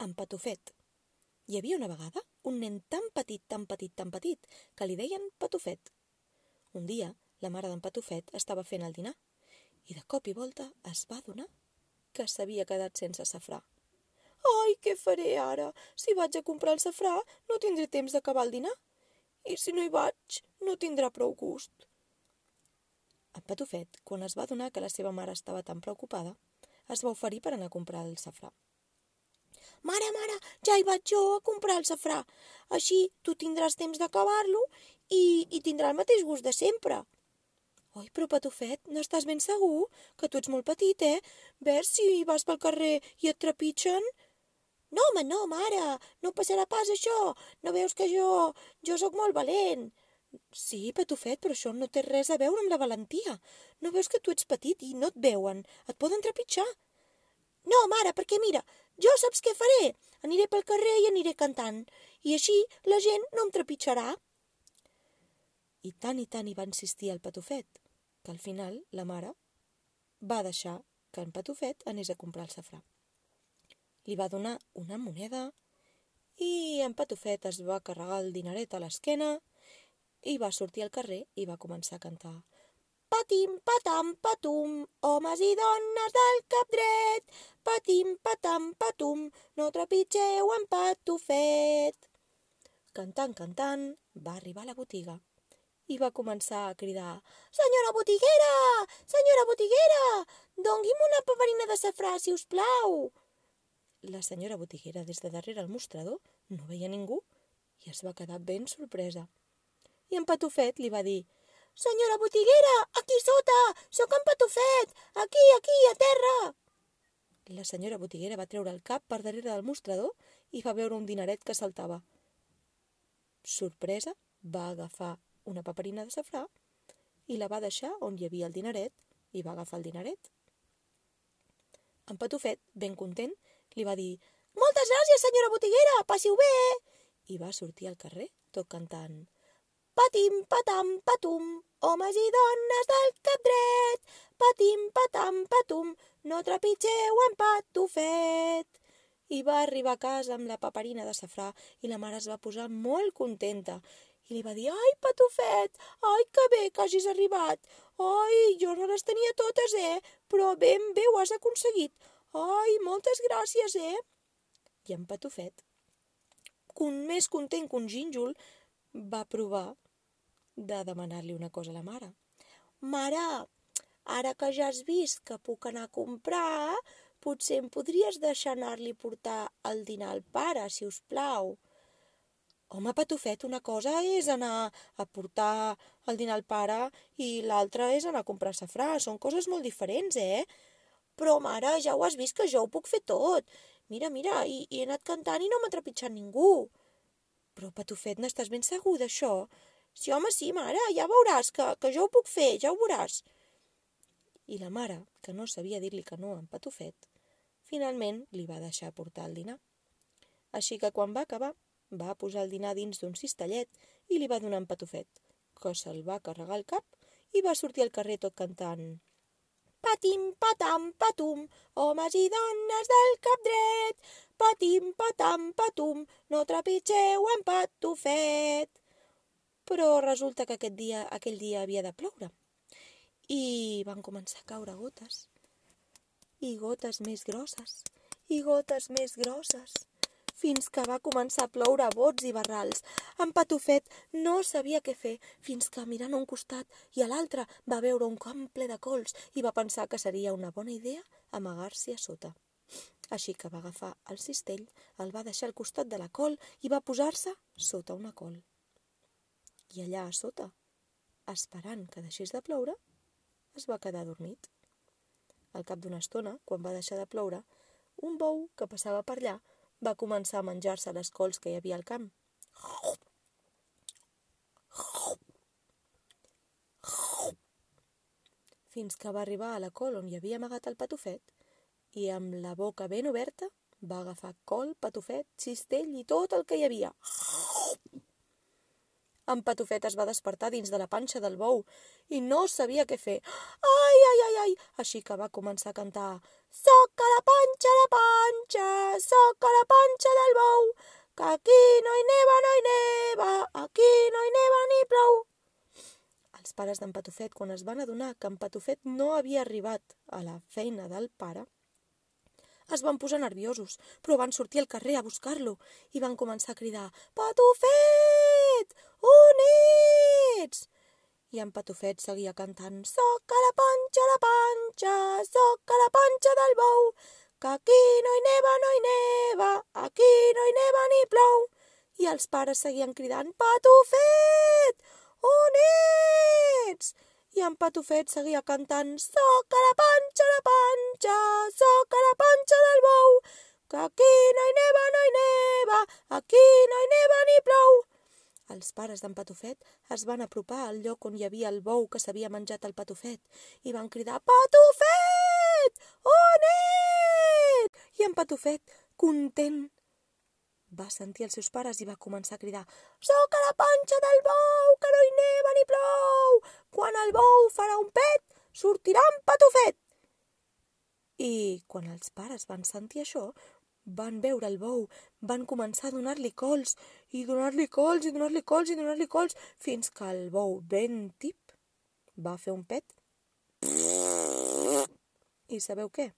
en Patufet. Hi havia una vegada un nen tan petit, tan petit, tan petit, que li deien Patufet. Un dia, la mare d'en Patufet estava fent el dinar i de cop i volta es va adonar que s'havia quedat sense safrà. Ai, què faré ara? Si vaig a comprar el safrà, no tindré temps d'acabar el dinar. I si no hi vaig, no tindrà prou gust. En Patufet, quan es va adonar que la seva mare estava tan preocupada, es va oferir per anar a comprar el safrà. Mare, mare, ja hi vaig jo a comprar el safrà. Així tu tindràs temps d'acabar-lo i, i tindrà el mateix gust de sempre. Oi, però Patufet, n'estàs ben segur? Que tu ets molt petit, eh? Ves si vas pel carrer i et trepitgen... No, home, no, mare, no passarà pas això. No veus que jo... jo sóc molt valent. Sí, Patufet, però això no té res a veure amb la valentia. No veus que tu ets petit i no et veuen. Et poden trepitjar. No, mare, perquè mira, jo saps què faré? Aniré pel carrer i aniré cantant. I així la gent no em trepitjarà. I tant i tant hi va insistir el Patufet, que al final la mare va deixar que en Patufet anés a comprar el safrà. Li va donar una moneda i en Patufet es va carregar el dineret a l'esquena i va sortir al carrer i va començar a cantar. Patim, patam, patum, homes i dones del cap dret. Patim, patam, patum, no trepitgeu en patufet. Cantant, cantant, va arribar a la botiga i va començar a cridar Senyora botiguera! Senyora botiguera! Dongui'm una paperina de safrà, si us plau! La senyora botiguera, des de darrere el mostrador, no veia ningú i es va quedar ben sorpresa. I en Patufet li va dir Senyora botiguera, aquí sota! Sóc en Patufet! Aquí, aquí, a terra! La senyora botiguera va treure el cap per darrere del mostrador i va veure un dineret que saltava. Sorpresa, va agafar una paperina de safrà i la va deixar on hi havia el dineret i va agafar el dineret. En Patufet, ben content, li va dir «Moltes gràcies, senyora botiguera, passiu bé!» i va sortir al carrer tot cantant Patim, patam, patum, homes i dones del cap dret. Patim, patam, patum, no trepitgeu en patufet. I va arribar a casa amb la paperina de safrà i la mare es va posar molt contenta i li va dir, ai, patufet, ai, que bé que hagis arribat. Ai, jo no les tenia totes, eh? Però ben bé ho has aconseguit. Ai, moltes gràcies, eh? I en patufet, un més content que un gínjol, va provar de demanar-li una cosa a la mare. Mare, ara que ja has vist que puc anar a comprar, potser em podries deixar anar-li portar el dinar al pare, si us plau. Home, Patufet, una cosa és anar a portar el dinar al pare i l'altra és anar a comprar safrà. Són coses molt diferents, eh? Però, mare, ja ho has vist que jo ho puc fer tot. Mira, mira, i, i he anat cantant i no m'ha trepitjat ningú. Però, Patufet, n'estàs ben segur d'això? Sí, home, sí, mare, ja veuràs, que, que jo ho puc fer, ja ho veuràs. I la mare, que no sabia dir-li que no en Patufet, finalment li va deixar portar el dinar. Així que quan va acabar, va posar el dinar dins d'un cistellet i li va donar en Patufet, que se'l va carregar al cap i va sortir al carrer tot cantant. Patim, patam, patum, homes i dones del cap dret. Patim, patam, patum, no trepitgeu en Patufet. Però resulta que aquest dia, aquell dia havia de ploure i van començar a caure gotes i gotes més grosses i gotes més grosses fins que va començar a ploure a bots i barrals. En Patufet no sabia què fer, fins que mirant a un costat i a l'altre va veure un camp ple de cols i va pensar que seria una bona idea amagar-s'hi a sota. Així que va agafar el cistell, el va deixar al costat de la col i va posar-se sota una col. I allà a sota, esperant que deixés de ploure, es va quedar dormit. Al cap d'una estona, quan va deixar de ploure, un bou que passava per allà va començar a menjar-se les cols que hi havia al camp. Fins que va arribar a la col on hi havia amagat el patufet i amb la boca ben oberta va agafar col, patufet, cistell i tot el que hi havia. En Patufet es va despertar dins de la panxa del bou i no sabia què fer. Ai, ai, ai, ai! Així que va començar a cantar Soc a la panxa de panxes, sóc a la panxa del bou, que aquí no hi neva, no hi neva, aquí no hi neva ni plou. Els pares d'en Patufet, quan es van adonar que en Patufet no havia arribat a la feina del pare, es van posar nerviosos, però van sortir al carrer a buscar-lo i van començar a cridar «Patufet! On ets?» I en Patufet seguia cantant «Soc a la panxa, la panxa, soc a la panxa del bou, que aquí no hi neva, no hi neva, aquí no hi neva ni plou». I els pares seguien cridant «Patufet! On ets?» i en Patufet seguia cantant «Soc a la panxa, la panxa, soc a la panxa del bou, que aquí no hi neva, no hi neva, aquí no hi neva ni plou». Els pares d'en Patufet es van apropar al lloc on hi havia el bou que s'havia menjat el Patufet i van cridar «Patufet! On ets?» I en Patufet, content, va sentir els seus pares i va començar a cridar «Soc a la panxa del bou, que no hi neva ni plou! Quan el bou farà un pet, sortirà en patufet!» I quan els pares van sentir això, van veure el bou, van començar a donar-li cols, i donar-li cols, i donar-li cols, i donar-li cols, fins que el bou ben tip va fer un pet. I sabeu què?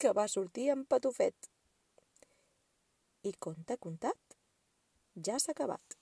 Que va sortir en patufet. I conte contat, ja s'ha acabat.